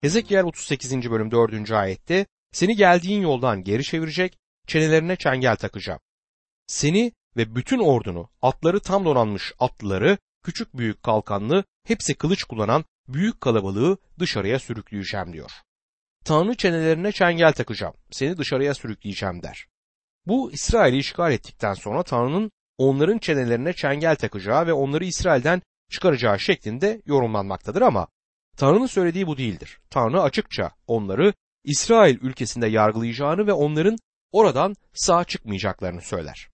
Hezekiel 38. bölüm 4. ayette seni geldiğin yoldan geri çevirecek, çenelerine çengel takacağım. Seni ve bütün ordunu, atları tam donanmış atlıları, küçük büyük kalkanlı, hepsi kılıç kullanan büyük kalabalığı dışarıya sürükleyeceğim diyor. Tanrı çenelerine çengel takacağım, seni dışarıya sürükleyeceğim der. Bu İsrail'i işgal ettikten sonra Tanrı'nın onların çenelerine çengel takacağı ve onları İsrail'den çıkaracağı şeklinde yorumlanmaktadır ama Tanrı'nın söylediği bu değildir. Tanrı açıkça onları İsrail ülkesinde yargılayacağını ve onların oradan sağ çıkmayacaklarını söyler.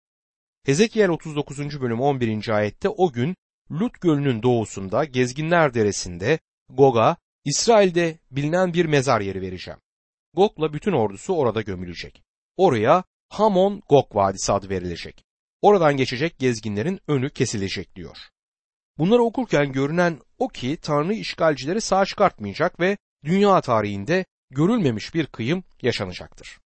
Hezekiel 39. bölüm 11. ayette o gün Lut Gölü'nün doğusunda Gezginler Deresi'nde Gog'a İsrail'de bilinen bir mezar yeri vereceğim. Gog'la bütün ordusu orada gömülecek. Oraya Hamon Gog Vadisi adı verilecek. Oradan geçecek gezginlerin önü kesilecek diyor. Bunları okurken görünen o ki Tanrı işgalcileri sağ çıkartmayacak ve dünya tarihinde görülmemiş bir kıyım yaşanacaktır.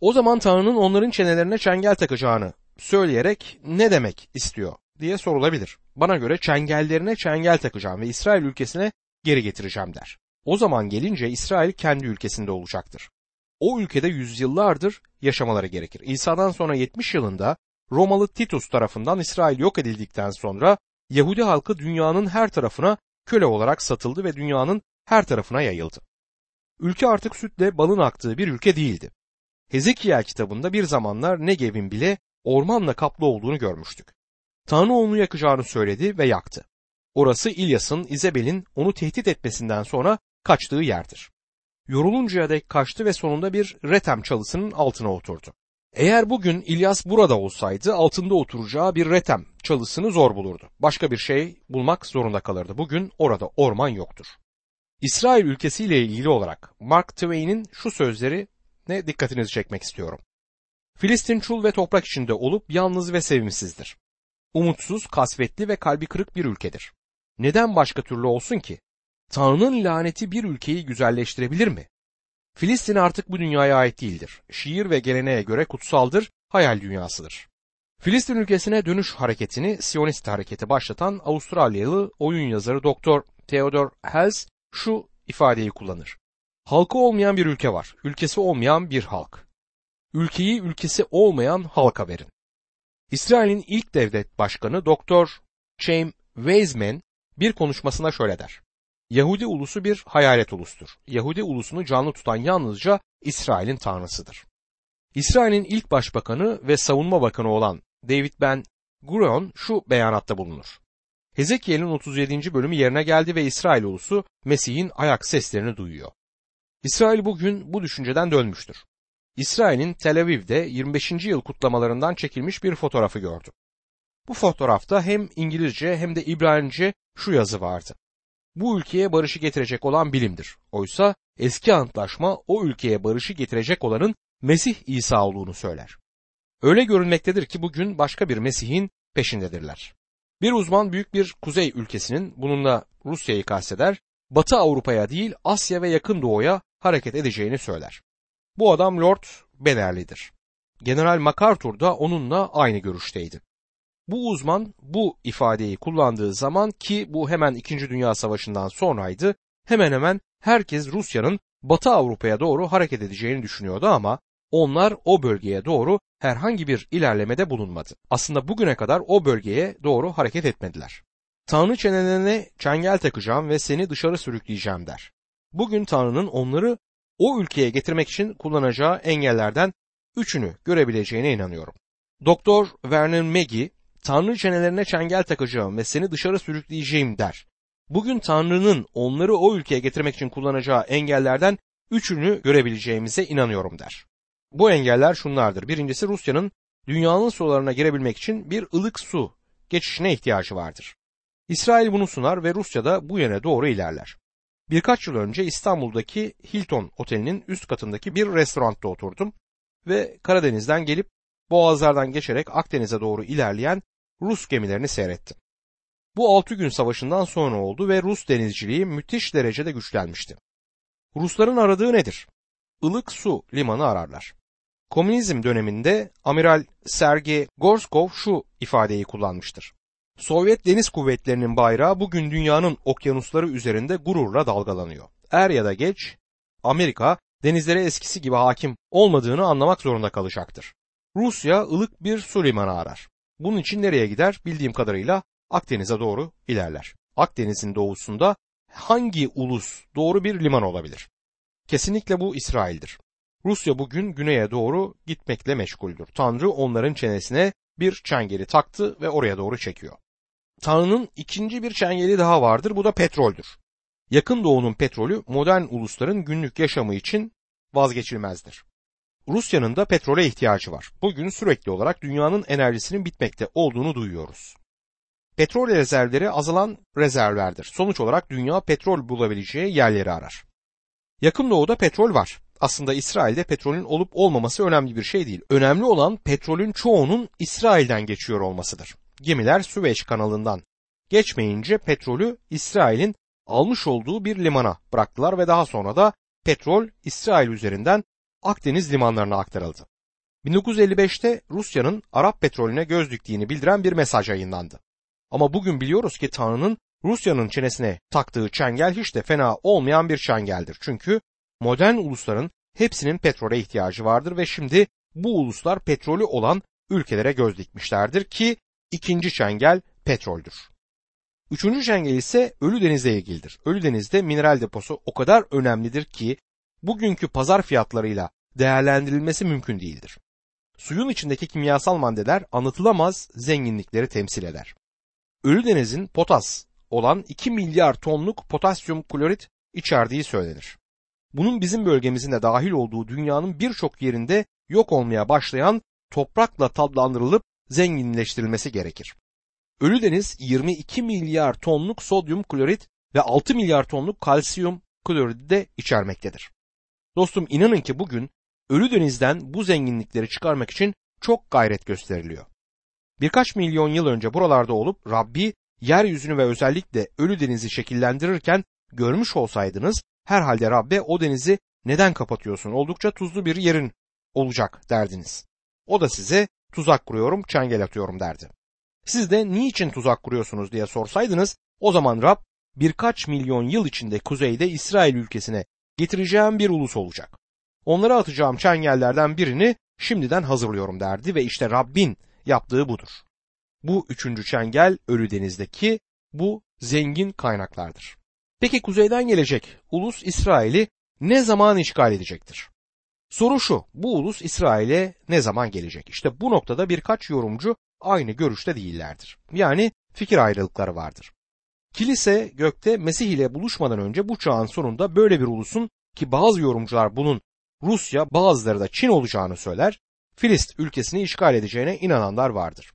O zaman Tanrı'nın onların çenelerine çengel takacağını söyleyerek ne demek istiyor diye sorulabilir. Bana göre çengellerine çengel takacağım ve İsrail ülkesine geri getireceğim der. O zaman gelince İsrail kendi ülkesinde olacaktır. O ülkede yüzyıllardır yaşamaları gerekir. İsa'dan sonra 70 yılında Romalı Titus tarafından İsrail yok edildikten sonra Yahudi halkı dünyanın her tarafına köle olarak satıldı ve dünyanın her tarafına yayıldı. Ülke artık sütle balın aktığı bir ülke değildi. Hezekiel kitabında bir zamanlar Negev'in bile ormanla kaplı olduğunu görmüştük. Tanrı onu yakacağını söyledi ve yaktı. Orası İlyas'ın İzebel'in onu tehdit etmesinden sonra kaçtığı yerdir. Yoruluncaya dek kaçtı ve sonunda bir retem çalısının altına oturdu. Eğer bugün İlyas burada olsaydı altında oturacağı bir retem çalısını zor bulurdu. Başka bir şey bulmak zorunda kalırdı. Bugün orada orman yoktur. İsrail ülkesiyle ilgili olarak Mark Twain'in şu sözleri ne dikkatinizi çekmek istiyorum. Filistin çul ve toprak içinde olup yalnız ve sevimsizdir. Umutsuz, kasvetli ve kalbi kırık bir ülkedir. Neden başka türlü olsun ki? Tanrı'nın laneti bir ülkeyi güzelleştirebilir mi? Filistin artık bu dünyaya ait değildir. Şiir ve geleneğe göre kutsaldır, hayal dünyasıdır. Filistin ülkesine dönüş hareketini Siyonist hareketi başlatan Avustralyalı oyun yazarı Dr. Theodor Hels şu ifadeyi kullanır. Halkı olmayan bir ülke var, ülkesi olmayan bir halk. Ülkeyi ülkesi olmayan halka verin. İsrail'in ilk devlet başkanı Dr. Chaim Weizmann bir konuşmasında şöyle der. Yahudi ulusu bir hayalet ulustur. Yahudi ulusunu canlı tutan yalnızca İsrail'in tanrısıdır. İsrail'in ilk başbakanı ve savunma bakanı olan David Ben Gurion şu beyanatta bulunur. Hezekiel'in 37. bölümü yerine geldi ve İsrail ulusu Mesih'in ayak seslerini duyuyor. İsrail bugün bu düşünceden dönmüştür. İsrail'in Tel Aviv'de 25. yıl kutlamalarından çekilmiş bir fotoğrafı gördü. Bu fotoğrafta hem İngilizce hem de İbranice şu yazı vardı bu ülkeye barışı getirecek olan bilimdir. Oysa eski antlaşma o ülkeye barışı getirecek olanın Mesih İsa olduğunu söyler. Öyle görünmektedir ki bugün başka bir Mesih'in peşindedirler. Bir uzman büyük bir kuzey ülkesinin bununla Rusya'yı kasteder, Batı Avrupa'ya değil Asya ve Yakın Doğu'ya hareket edeceğini söyler. Bu adam Lord Benerli'dir. General MacArthur da onunla aynı görüşteydi. Bu uzman bu ifadeyi kullandığı zaman ki bu hemen 2. Dünya Savaşı'ndan sonraydı hemen hemen herkes Rusya'nın Batı Avrupa'ya doğru hareket edeceğini düşünüyordu ama onlar o bölgeye doğru herhangi bir ilerlemede bulunmadı. Aslında bugüne kadar o bölgeye doğru hareket etmediler. Tanrı çenelerine çengel takacağım ve seni dışarı sürükleyeceğim der. Bugün Tanrı'nın onları o ülkeye getirmek için kullanacağı engellerden üçünü görebileceğine inanıyorum. Doktor Vernon Maggie Tanrı çenelerine çengel takacağım ve seni dışarı sürükleyeceğim der. Bugün Tanrı'nın onları o ülkeye getirmek için kullanacağı engellerden üçünü görebileceğimize inanıyorum der. Bu engeller şunlardır. Birincisi Rusya'nın dünyanın sularına girebilmek için bir ılık su geçişine ihtiyacı vardır. İsrail bunu sunar ve Rusya da bu yöne doğru ilerler. Birkaç yıl önce İstanbul'daki Hilton Oteli'nin üst katındaki bir restoranda oturdum ve Karadeniz'den gelip Boğazlardan geçerek Akdeniz'e doğru ilerleyen Rus gemilerini seyrettim. Bu altı gün savaşından sonra oldu ve Rus denizciliği müthiş derecede güçlenmişti. Rusların aradığı nedir? Ilık su limanı ararlar. Komünizm döneminde Amiral Sergey Gorskov şu ifadeyi kullanmıştır. Sovyet deniz kuvvetlerinin bayrağı bugün dünyanın okyanusları üzerinde gururla dalgalanıyor. Er ya da geç Amerika denizlere eskisi gibi hakim olmadığını anlamak zorunda kalacaktır. Rusya ılık bir su limanı arar. Bunun için nereye gider? Bildiğim kadarıyla Akdeniz'e doğru ilerler. Akdeniz'in doğusunda hangi ulus doğru bir liman olabilir? Kesinlikle bu İsrail'dir. Rusya bugün güneye doğru gitmekle meşguldür. Tanrı onların çenesine bir çengeli taktı ve oraya doğru çekiyor. Tanrı'nın ikinci bir çengeli daha vardır. Bu da petroldür. Yakın doğunun petrolü modern ulusların günlük yaşamı için vazgeçilmezdir. Rusya'nın da petrole ihtiyacı var. Bugün sürekli olarak dünyanın enerjisinin bitmekte olduğunu duyuyoruz. Petrol rezervleri azalan rezervlerdir. Sonuç olarak dünya petrol bulabileceği yerleri arar. Yakın doğuda petrol var. Aslında İsrail'de petrolün olup olmaması önemli bir şey değil. Önemli olan petrolün çoğunun İsrail'den geçiyor olmasıdır. Gemiler Süveyş kanalından geçmeyince petrolü İsrail'in almış olduğu bir limana bıraktılar ve daha sonra da petrol İsrail üzerinden Akdeniz limanlarına aktarıldı. 1955'te Rusya'nın Arap petrolüne göz diktiğini bildiren bir mesaj yayınlandı. Ama bugün biliyoruz ki Tanrı'nın Rusya'nın çenesine taktığı çengel hiç de fena olmayan bir çengeldir. Çünkü modern ulusların hepsinin petrole ihtiyacı vardır ve şimdi bu uluslar petrolü olan ülkelere göz dikmişlerdir ki ikinci çengel petroldür. Üçüncü çengel ise Ölü Deniz'le ilgilidir. Ölü Deniz'de mineral deposu o kadar önemlidir ki bugünkü pazar fiyatlarıyla değerlendirilmesi mümkün değildir. Suyun içindeki kimyasal maddeler anlatılamaz zenginlikleri temsil eder. Ölü Deniz'in potas olan 2 milyar tonluk potasyum klorit içerdiği söylenir. Bunun bizim bölgemizin de dahil olduğu dünyanın birçok yerinde yok olmaya başlayan toprakla tadlandırılıp zenginleştirilmesi gerekir. Ölüdeniz 22 milyar tonluk sodyum klorit ve 6 milyar tonluk kalsiyum kloridi de içermektedir. Dostum inanın ki bugün Ölüdeniz'den bu zenginlikleri çıkarmak için çok gayret gösteriliyor. Birkaç milyon yıl önce buralarda olup Rabbi yeryüzünü ve özellikle Ölüdeniz'i şekillendirirken görmüş olsaydınız herhalde Rabbe o denizi neden kapatıyorsun oldukça tuzlu bir yerin olacak derdiniz. O da size tuzak kuruyorum çengel atıyorum derdi. Siz de niçin tuzak kuruyorsunuz diye sorsaydınız o zaman Rab birkaç milyon yıl içinde kuzeyde İsrail ülkesine getireceğim bir ulus olacak. Onlara atacağım çengellerden birini şimdiden hazırlıyorum derdi ve işte Rabbin yaptığı budur. Bu üçüncü çengel Ölü Deniz'deki bu zengin kaynaklardır. Peki kuzeyden gelecek ulus İsrail'i ne zaman işgal edecektir? Soru şu, bu ulus İsrail'e ne zaman gelecek? İşte bu noktada birkaç yorumcu aynı görüşte değillerdir. Yani fikir ayrılıkları vardır. Kilise gökte Mesih ile buluşmadan önce bu çağın sonunda böyle bir ulusun ki bazı yorumcular bunun Rusya bazıları da Çin olacağını söyler, Filist ülkesini işgal edeceğine inananlar vardır.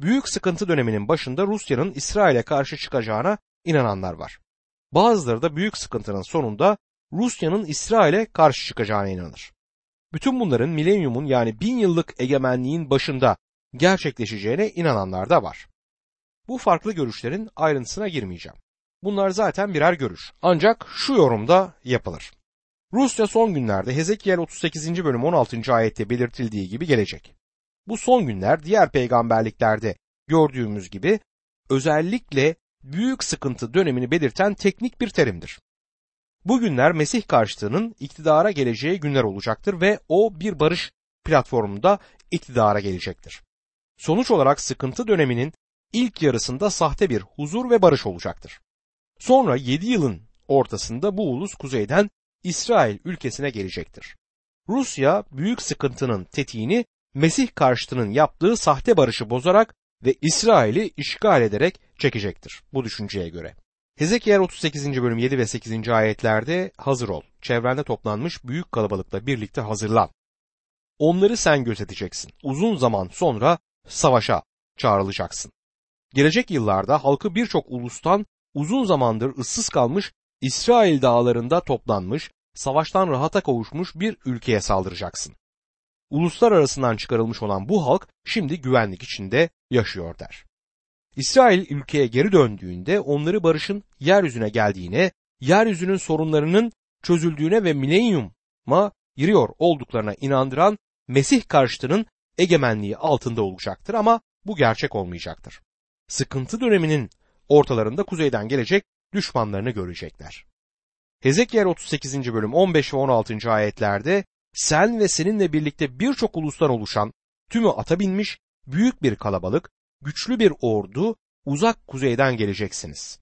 Büyük sıkıntı döneminin başında Rusya'nın İsrail'e karşı çıkacağına inananlar var. Bazıları da büyük sıkıntının sonunda Rusya'nın İsrail'e karşı çıkacağına inanır. Bütün bunların milenyumun yani bin yıllık egemenliğin başında gerçekleşeceğine inananlar da var. Bu farklı görüşlerin ayrıntısına girmeyeceğim. Bunlar zaten birer görüş. Ancak şu yorumda yapılır. Rusya son günlerde Hezekiel 38. bölüm 16. ayette belirtildiği gibi gelecek. Bu son günler diğer peygamberliklerde gördüğümüz gibi özellikle büyük sıkıntı dönemini belirten teknik bir terimdir. Bu günler Mesih karşıtının iktidara geleceği günler olacaktır ve o bir barış platformunda iktidara gelecektir. Sonuç olarak sıkıntı döneminin ilk yarısında sahte bir huzur ve barış olacaktır. Sonra 7 yılın ortasında bu ulus kuzeyden İsrail ülkesine gelecektir. Rusya büyük sıkıntının tetiğini Mesih karşıtının yaptığı sahte barışı bozarak ve İsrail'i işgal ederek çekecektir bu düşünceye göre. Hezekiel 38. bölüm 7 ve 8. ayetlerde hazır ol. Çevrende toplanmış büyük kalabalıkla birlikte hazırlan. Onları sen gözeteceksin. Uzun zaman sonra savaşa çağrılacaksın. Gelecek yıllarda halkı birçok ulustan uzun zamandır ıssız kalmış İsrail dağlarında toplanmış, savaştan rahata kavuşmuş bir ülkeye saldıracaksın. Uluslar arasından çıkarılmış olan bu halk şimdi güvenlik içinde yaşıyor der. İsrail ülkeye geri döndüğünde onları barışın yeryüzüne geldiğine, yeryüzünün sorunlarının çözüldüğüne ve milenyuma giriyor olduklarına inandıran Mesih karşıtının egemenliği altında olacaktır ama bu gerçek olmayacaktır. Sıkıntı döneminin ortalarında kuzeyden gelecek düşmanlarını görecekler. Hezekiel 38. bölüm 15 ve 16. ayetlerde sen ve seninle birlikte birçok ulustan oluşan tümü ata binmiş büyük bir kalabalık, güçlü bir ordu uzak kuzeyden geleceksiniz.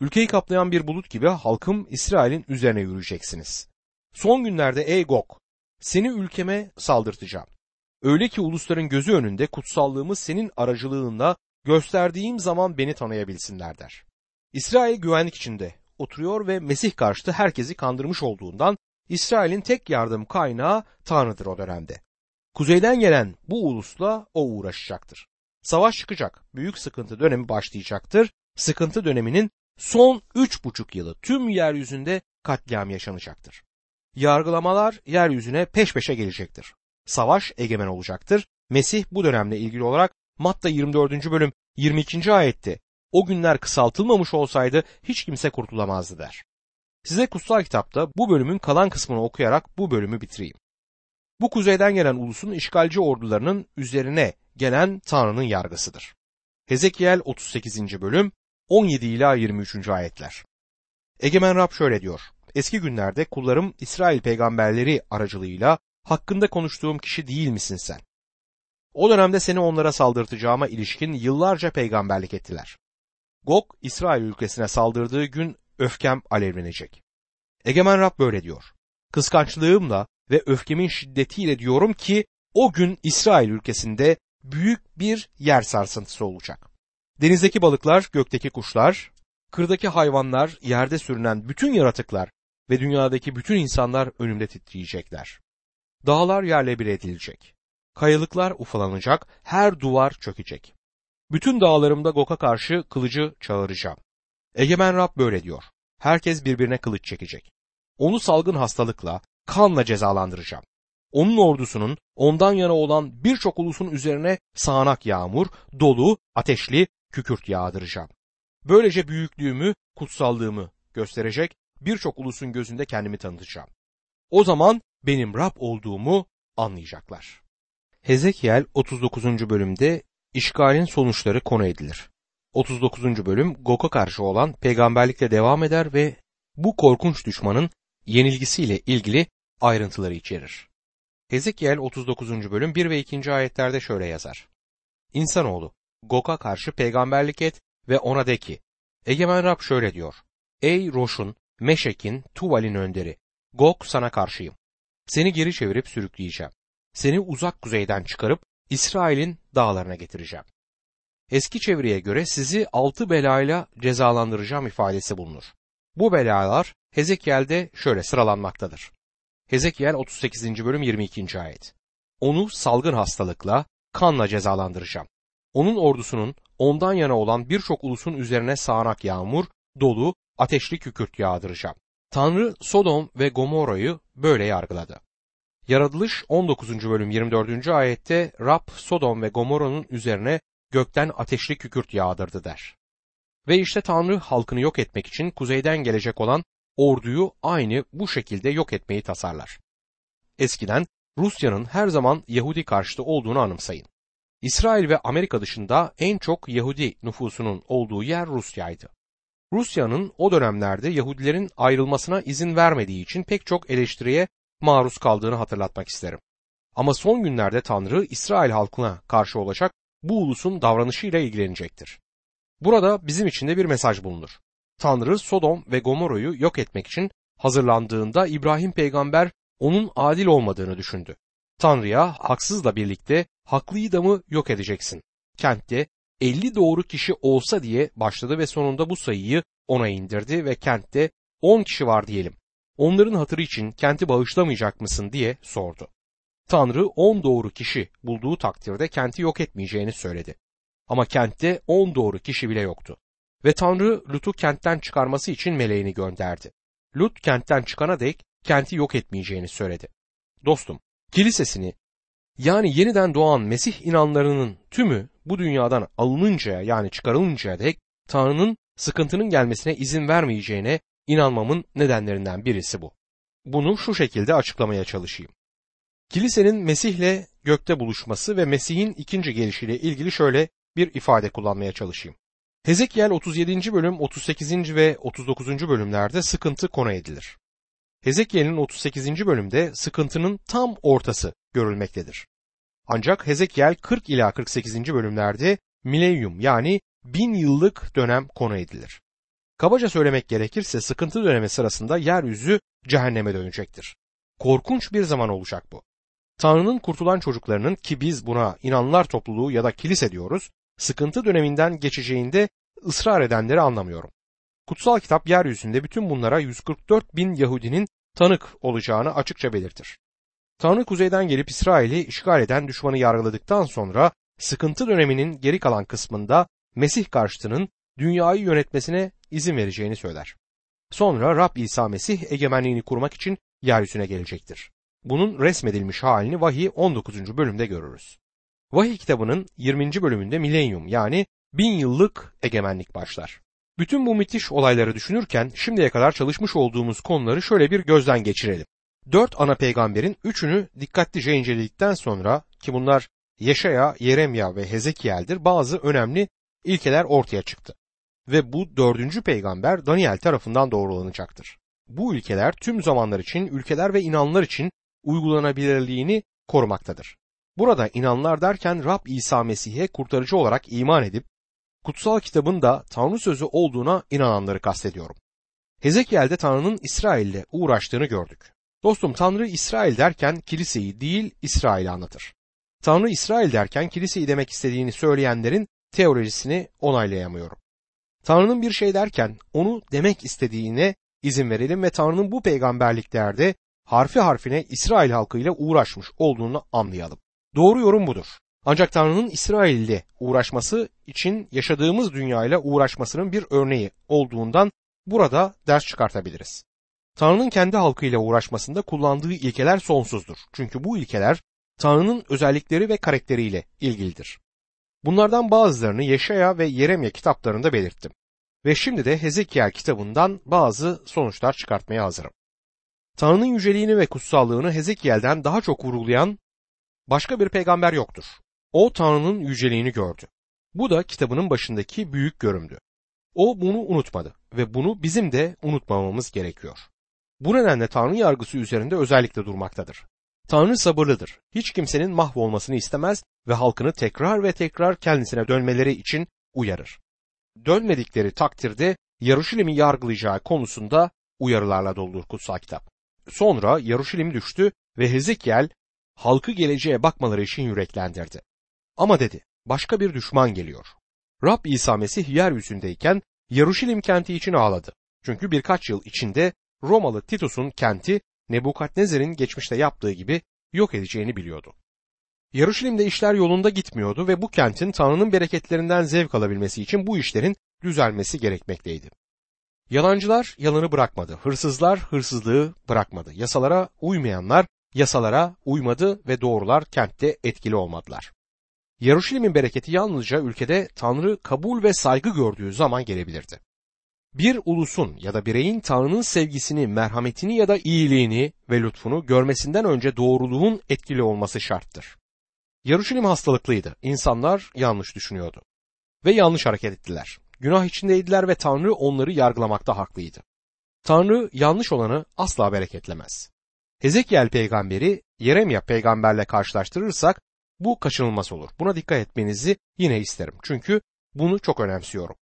Ülkeyi kaplayan bir bulut gibi halkım İsrail'in üzerine yürüyeceksiniz. Son günlerde ey Gog, seni ülkeme saldırtacağım. Öyle ki ulusların gözü önünde kutsallığımı senin aracılığında gösterdiğim zaman beni tanıyabilsinler der. İsrail güvenlik içinde oturuyor ve Mesih karşıtı herkesi kandırmış olduğundan İsrail'in tek yardım kaynağı Tanrı'dır o dönemde. Kuzeyden gelen bu ulusla o uğraşacaktır. Savaş çıkacak, büyük sıkıntı dönemi başlayacaktır. Sıkıntı döneminin son üç buçuk yılı tüm yeryüzünde katliam yaşanacaktır. Yargılamalar yeryüzüne peş peşe gelecektir. Savaş egemen olacaktır. Mesih bu dönemle ilgili olarak Matta 24. bölüm 22. ayette o günler kısaltılmamış olsaydı hiç kimse kurtulamazdı der. Size kutsal kitapta bu bölümün kalan kısmını okuyarak bu bölümü bitireyim. Bu kuzeyden gelen ulusun işgalci ordularının üzerine gelen Tanrı'nın yargısıdır. Hezekiel 38. bölüm 17 ila 23. ayetler. Egemen Rab şöyle diyor. Eski günlerde kullarım İsrail peygamberleri aracılığıyla hakkında konuştuğum kişi değil misin sen? O dönemde seni onlara saldırtacağıma ilişkin yıllarca peygamberlik ettiler. Gog İsrail ülkesine saldırdığı gün öfkem alevlenecek. Egemen Rab böyle diyor. Kıskançlığımla ve öfkemin şiddetiyle diyorum ki o gün İsrail ülkesinde büyük bir yer sarsıntısı olacak. Denizdeki balıklar, gökteki kuşlar, kırdaki hayvanlar, yerde sürünen bütün yaratıklar ve dünyadaki bütün insanlar önümde titriyecekler. Dağlar yerle bir edilecek. Kayalıklar ufalanacak, her duvar çökecek. Bütün dağlarımda Gok'a karşı kılıcı çağıracağım. Egemen Rab böyle diyor. Herkes birbirine kılıç çekecek. Onu salgın hastalıkla, kanla cezalandıracağım. Onun ordusunun ondan yana olan birçok ulusun üzerine sağanak yağmur, dolu, ateşli kükürt yağdıracağım. Böylece büyüklüğümü, kutsallığımı gösterecek birçok ulusun gözünde kendimi tanıtacağım. O zaman benim Rab olduğumu anlayacaklar. Hezekiel 39. bölümde işgalin sonuçları konu edilir. 39. bölüm Gok'a karşı olan peygamberlikle devam eder ve bu korkunç düşmanın yenilgisiyle ilgili ayrıntıları içerir. Hezekiel 39. bölüm 1 ve 2. ayetlerde şöyle yazar. İnsanoğlu, Gok'a karşı peygamberlik et ve ona de ki, Egemen Rab şöyle diyor. Ey Roş'un, Meşek'in, Tuval'in önderi, Gok sana karşıyım. Seni geri çevirip sürükleyeceğim. Seni uzak kuzeyden çıkarıp İsrail'in dağlarına getireceğim. Eski çevireye göre sizi altı belayla cezalandıracağım ifadesi bulunur. Bu belalar Hezekiel'de şöyle sıralanmaktadır. Hezekiel 38. bölüm 22. ayet. Onu salgın hastalıkla, kanla cezalandıracağım. Onun ordusunun ondan yana olan birçok ulusun üzerine sağanak yağmur, dolu, ateşli kükürt yağdıracağım. Tanrı Sodom ve Gomorra'yı böyle yargıladı. Yaratılış 19. bölüm 24. ayette Rab Sodom ve Gomorra'nın üzerine gökten ateşli kükürt yağdırdı der. Ve işte Tanrı halkını yok etmek için kuzeyden gelecek olan orduyu aynı bu şekilde yok etmeyi tasarlar. Eskiden Rusya'nın her zaman Yahudi karşıtı olduğunu anımsayın. İsrail ve Amerika dışında en çok Yahudi nüfusunun olduğu yer Rusya'ydı. Rusya'nın o dönemlerde Yahudilerin ayrılmasına izin vermediği için pek çok eleştiriye maruz kaldığını hatırlatmak isterim. Ama son günlerde Tanrı İsrail halkına karşı olacak bu ulusun davranışıyla ilgilenecektir. Burada bizim için de bir mesaj bulunur. Tanrı Sodom ve Gomorra'yı yok etmek için hazırlandığında İbrahim peygamber onun adil olmadığını düşündü. Tanrı'ya haksızla birlikte haklıyı da mı yok edeceksin? Kentte 50 doğru kişi olsa diye başladı ve sonunda bu sayıyı ona indirdi ve kentte 10 kişi var diyelim. Onların hatırı için kenti bağışlamayacak mısın diye sordu. Tanrı 10 doğru kişi bulduğu takdirde kenti yok etmeyeceğini söyledi. Ama kentte 10 doğru kişi bile yoktu. Ve Tanrı Lut'u kentten çıkarması için meleğini gönderdi. Lut kentten çıkana dek kenti yok etmeyeceğini söyledi. Dostum, kilisesini yani yeniden doğan Mesih inanlarının tümü bu dünyadan alınıncaya yani çıkarılıncaya dek Tanrı'nın sıkıntının gelmesine izin vermeyeceğine inanmamın nedenlerinden birisi bu. Bunu şu şekilde açıklamaya çalışayım. Kilisenin Mesih'le gökte buluşması ve Mesih'in ikinci gelişiyle ilgili şöyle bir ifade kullanmaya çalışayım. Hezekiel 37. bölüm 38. ve 39. bölümlerde sıkıntı konu edilir. Hezekiel'in 38. bölümde sıkıntının tam ortası görülmektedir. Ancak Hezekiel 40 ila 48. bölümlerde milenyum yani bin yıllık dönem konu edilir. Kabaca söylemek gerekirse sıkıntı dönemi sırasında yeryüzü cehenneme dönecektir. Korkunç bir zaman olacak bu. Tanrı'nın kurtulan çocuklarının ki biz buna inanlar topluluğu ya da kilise diyoruz, sıkıntı döneminden geçeceğinde ısrar edenleri anlamıyorum. Kutsal kitap yeryüzünde bütün bunlara 144 bin Yahudinin tanık olacağını açıkça belirtir. Tanrı kuzeyden gelip İsrail'i işgal eden düşmanı yargıladıktan sonra sıkıntı döneminin geri kalan kısmında Mesih karşıtının dünyayı yönetmesine izin vereceğini söyler. Sonra Rab İsa Mesih egemenliğini kurmak için yeryüzüne gelecektir. Bunun resmedilmiş halini Vahiy 19. bölümde görürüz. Vahiy kitabının 20. bölümünde milenyum yani bin yıllık egemenlik başlar. Bütün bu müthiş olayları düşünürken şimdiye kadar çalışmış olduğumuz konuları şöyle bir gözden geçirelim. Dört ana peygamberin üçünü dikkatlice inceledikten sonra ki bunlar Yeşaya, Yeremya ve Hezekiel'dir bazı önemli ilkeler ortaya çıktı. Ve bu dördüncü peygamber Daniel tarafından doğrulanacaktır. Bu ilkeler tüm zamanlar için, ülkeler ve inanlar için uygulanabilirliğini korumaktadır. Burada inanlar derken Rab İsa Mesih'e kurtarıcı olarak iman edip kutsal kitabın da Tanrı sözü olduğuna inananları kastediyorum. Hezekiel'de Tanrı'nın İsrail'le uğraştığını gördük. Dostum Tanrı İsrail derken kiliseyi değil İsrail'i anlatır. Tanrı İsrail derken kiliseyi demek istediğini söyleyenlerin teolojisini onaylayamıyorum. Tanrı'nın bir şey derken onu demek istediğine izin verelim ve Tanrı'nın bu peygamberliklerde harfi harfine İsrail halkıyla uğraşmış olduğunu anlayalım. Doğru yorum budur. Ancak Tanrı'nın İsrail ile uğraşması için yaşadığımız dünyayla uğraşmasının bir örneği olduğundan burada ders çıkartabiliriz. Tanrı'nın kendi halkıyla uğraşmasında kullandığı ilkeler sonsuzdur. Çünkü bu ilkeler Tanrı'nın özellikleri ve karakteriyle ilgilidir. Bunlardan bazılarını Yeşaya ve Yeremye kitaplarında belirttim. Ve şimdi de Hezekiel kitabından bazı sonuçlar çıkartmaya hazırım. Tanrı'nın yüceliğini ve kutsallığını Hezekiel'den daha çok vurgulayan başka bir peygamber yoktur. O Tanrı'nın yüceliğini gördü. Bu da kitabının başındaki büyük görümdü. O bunu unutmadı ve bunu bizim de unutmamamız gerekiyor. Bu nedenle Tanrı yargısı üzerinde özellikle durmaktadır. Tanrı sabırlıdır. Hiç kimsenin mahvolmasını istemez ve halkını tekrar ve tekrar kendisine dönmeleri için uyarır. Dönmedikleri takdirde Yaruşilim'i yargılayacağı konusunda uyarılarla doludur kutsal kitap. Sonra Yaruşilim düştü ve Hezekiel halkı geleceğe bakmaları için yüreklendirdi. Ama dedi, başka bir düşman geliyor. Rab İsa Mesih yeryüzündeyken Yaruşilim kenti için ağladı. Çünkü birkaç yıl içinde Romalı Titus'un kenti Nebukadnezer'in geçmişte yaptığı gibi yok edeceğini biliyordu. Yarışilim'de işler yolunda gitmiyordu ve bu kentin Tanrı'nın bereketlerinden zevk alabilmesi için bu işlerin düzelmesi gerekmekteydi. Yalancılar yalanı bırakmadı, hırsızlar hırsızlığı bırakmadı, yasalara uymayanlar yasalara uymadı ve doğrular kentte etkili olmadılar. Yarışilim'in bereketi yalnızca ülkede Tanrı kabul ve saygı gördüğü zaman gelebilirdi bir ulusun ya da bireyin Tanrı'nın sevgisini, merhametini ya da iyiliğini ve lütfunu görmesinden önce doğruluğun etkili olması şarttır. Yaruşilim hastalıklıydı. İnsanlar yanlış düşünüyordu. Ve yanlış hareket ettiler. Günah içindeydiler ve Tanrı onları yargılamakta haklıydı. Tanrı yanlış olanı asla bereketlemez. Hezekiel peygamberi Yeremya peygamberle karşılaştırırsak bu kaçınılmaz olur. Buna dikkat etmenizi yine isterim. Çünkü bunu çok önemsiyorum.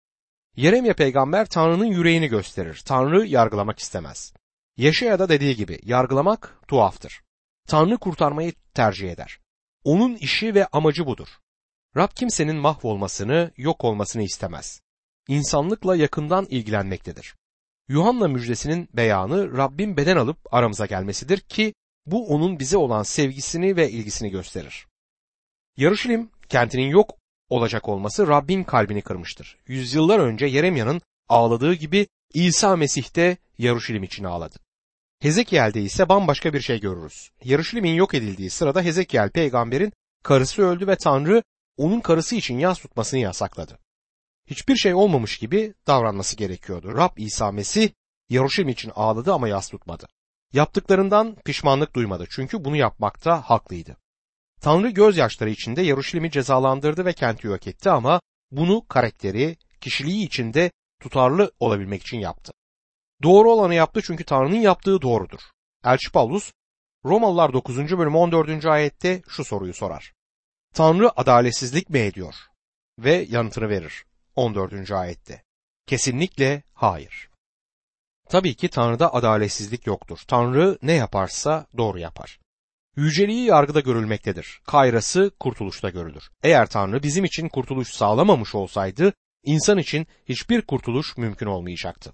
Yeremye peygamber Tanrı'nın yüreğini gösterir. Tanrı yargılamak istemez. Yaşaya da dediği gibi yargılamak tuhaftır. Tanrı kurtarmayı tercih eder. Onun işi ve amacı budur. Rab kimsenin mahvolmasını, yok olmasını istemez. İnsanlıkla yakından ilgilenmektedir. Yuhanna müjdesinin beyanı Rabbin beden alıp aramıza gelmesidir ki bu onun bize olan sevgisini ve ilgisini gösterir. Yarışilim kentinin yok olacak olması Rabbin kalbini kırmıştır. Yüzyıllar önce Yeremya'nın ağladığı gibi İsa Mesih de Yaruşilim için ağladı. Hezekiel'de ise bambaşka bir şey görürüz. Yaruşilim'in yok edildiği sırada Hezekiel peygamberin karısı öldü ve Tanrı onun karısı için yas tutmasını yasakladı. Hiçbir şey olmamış gibi davranması gerekiyordu. Rab İsa Mesih Yaruşilim için ağladı ama yas tutmadı. Yaptıklarından pişmanlık duymadı çünkü bunu yapmakta haklıydı. Tanrı gözyaşları içinde Yaruşilim'i cezalandırdı ve kenti yok etti ama bunu karakteri, kişiliği içinde tutarlı olabilmek için yaptı. Doğru olanı yaptı çünkü Tanrı'nın yaptığı doğrudur. Elçi Paulus Romalılar 9. bölüm 14. ayette şu soruyu sorar. Tanrı adaletsizlik mi ediyor? Ve yanıtını verir 14. ayette. Kesinlikle hayır. Tabii ki Tanrı'da adaletsizlik yoktur. Tanrı ne yaparsa doğru yapar. Yüceliği yargıda görülmektedir. Kayrası kurtuluşta görülür. Eğer Tanrı bizim için kurtuluş sağlamamış olsaydı insan için hiçbir kurtuluş mümkün olmayacaktı.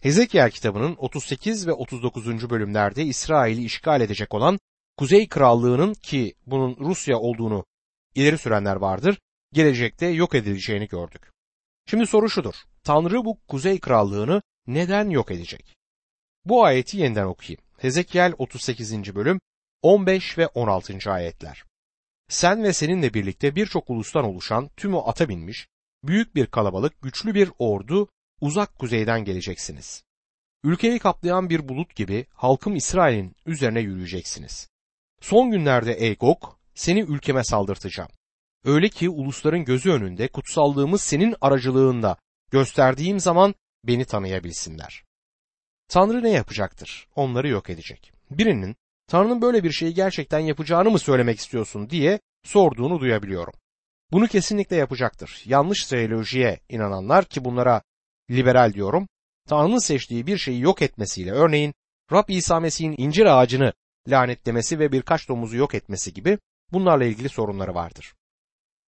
Hezekiel kitabının 38 ve 39. bölümlerde İsrail'i işgal edecek olan Kuzey Krallığı'nın ki bunun Rusya olduğunu ileri sürenler vardır, gelecekte yok edileceğini gördük. Şimdi soru şudur. Tanrı bu Kuzey Krallığı'nı neden yok edecek? Bu ayeti yeniden okuyayım. Hezekiel 38. bölüm 15 ve 16. ayetler. Sen ve seninle birlikte birçok ulustan oluşan tümü ata binmiş, büyük bir kalabalık, güçlü bir ordu uzak kuzeyden geleceksiniz. Ülkeyi kaplayan bir bulut gibi halkım İsrail'in üzerine yürüyeceksiniz. Son günlerde ey Gog, seni ülkeme saldırtacağım. Öyle ki ulusların gözü önünde kutsallığımı senin aracılığında gösterdiğim zaman beni tanıyabilsinler. Tanrı ne yapacaktır? Onları yok edecek. Birinin Tanrı'nın böyle bir şeyi gerçekten yapacağını mı söylemek istiyorsun diye sorduğunu duyabiliyorum. Bunu kesinlikle yapacaktır. Yanlış teolojiye inananlar ki bunlara liberal diyorum, Tanrı'nın seçtiği bir şeyi yok etmesiyle örneğin Rab İsa Mesih'in incir ağacını lanetlemesi ve birkaç domuzu yok etmesi gibi bunlarla ilgili sorunları vardır.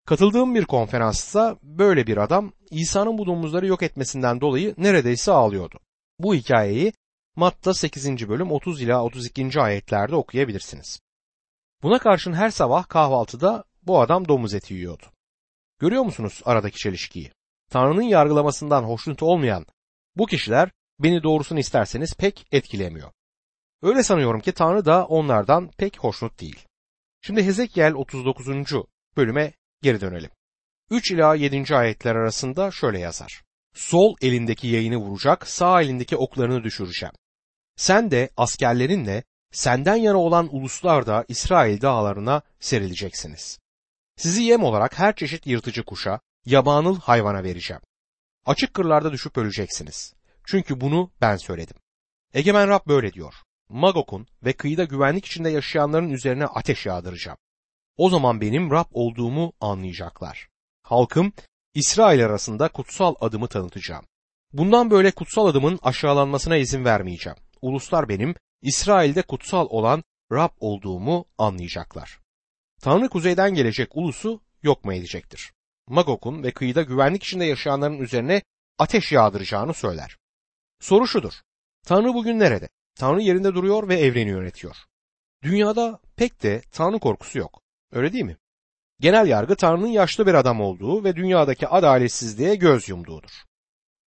Katıldığım bir konferansta böyle bir adam İsa'nın bu domuzları yok etmesinden dolayı neredeyse ağlıyordu. Bu hikayeyi Matta 8. bölüm 30 ila 32. ayetlerde okuyabilirsiniz. Buna karşın her sabah kahvaltıda bu adam domuz eti yiyordu. Görüyor musunuz aradaki çelişkiyi? Tanrı'nın yargılamasından hoşnut olmayan bu kişiler beni doğrusunu isterseniz pek etkilemiyor. Öyle sanıyorum ki Tanrı da onlardan pek hoşnut değil. Şimdi Hezekiel 39. bölüme geri dönelim. 3 ila 7. ayetler arasında şöyle yazar. Sol elindeki yayını vuracak, sağ elindeki oklarını düşüreceğim. Sen de askerlerinle senden yana olan uluslar da İsrail dağlarına serileceksiniz. Sizi yem olarak her çeşit yırtıcı kuşa, yabanıl hayvana vereceğim. Açık kırlarda düşüp öleceksiniz. Çünkü bunu ben söyledim. Egemen Rab böyle diyor. Magok'un ve kıyıda güvenlik içinde yaşayanların üzerine ateş yağdıracağım. O zaman benim Rab olduğumu anlayacaklar. Halkım İsrail arasında kutsal adımı tanıtacağım. Bundan böyle kutsal adımın aşağılanmasına izin vermeyeceğim. Uluslar benim İsrail'de kutsal olan Rab olduğumu anlayacaklar. Tanrı kuzeyden gelecek ulusu yok mu edecektir? Magok'un ve kıyıda güvenlik içinde yaşayanların üzerine ateş yağdıracağını söyler. Soru şudur. Tanrı bugün nerede? Tanrı yerinde duruyor ve evreni yönetiyor. Dünyada pek de Tanrı korkusu yok. Öyle değil mi? Genel yargı Tanrı'nın yaşlı bir adam olduğu ve dünyadaki adaletsizliğe göz yumduğudur.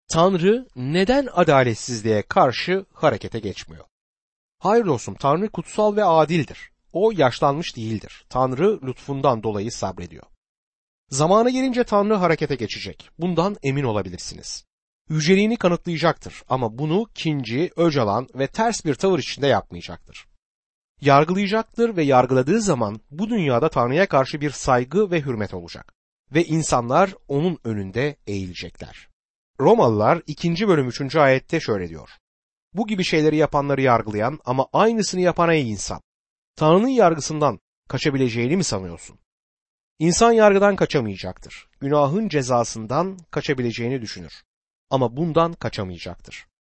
Tanrı neden adaletsizliğe karşı harekete geçmiyor? Hayır dostum Tanrı kutsal ve adildir. O yaşlanmış değildir. Tanrı lütfundan dolayı sabrediyor. Zamanı gelince Tanrı harekete geçecek. Bundan emin olabilirsiniz. Yüceliğini kanıtlayacaktır ama bunu kinci, öcalan ve ters bir tavır içinde yapmayacaktır. Yargılayacaktır ve yargıladığı zaman bu dünyada Tanrı'ya karşı bir saygı ve hürmet olacak. Ve insanlar onun önünde eğilecekler. Romalılar 2. bölüm 3. ayette şöyle diyor. Bu gibi şeyleri yapanları yargılayan ama aynısını yapan ey insan. Tanrı'nın yargısından kaçabileceğini mi sanıyorsun? İnsan yargıdan kaçamayacaktır. Günahın cezasından kaçabileceğini düşünür. Ama bundan kaçamayacaktır.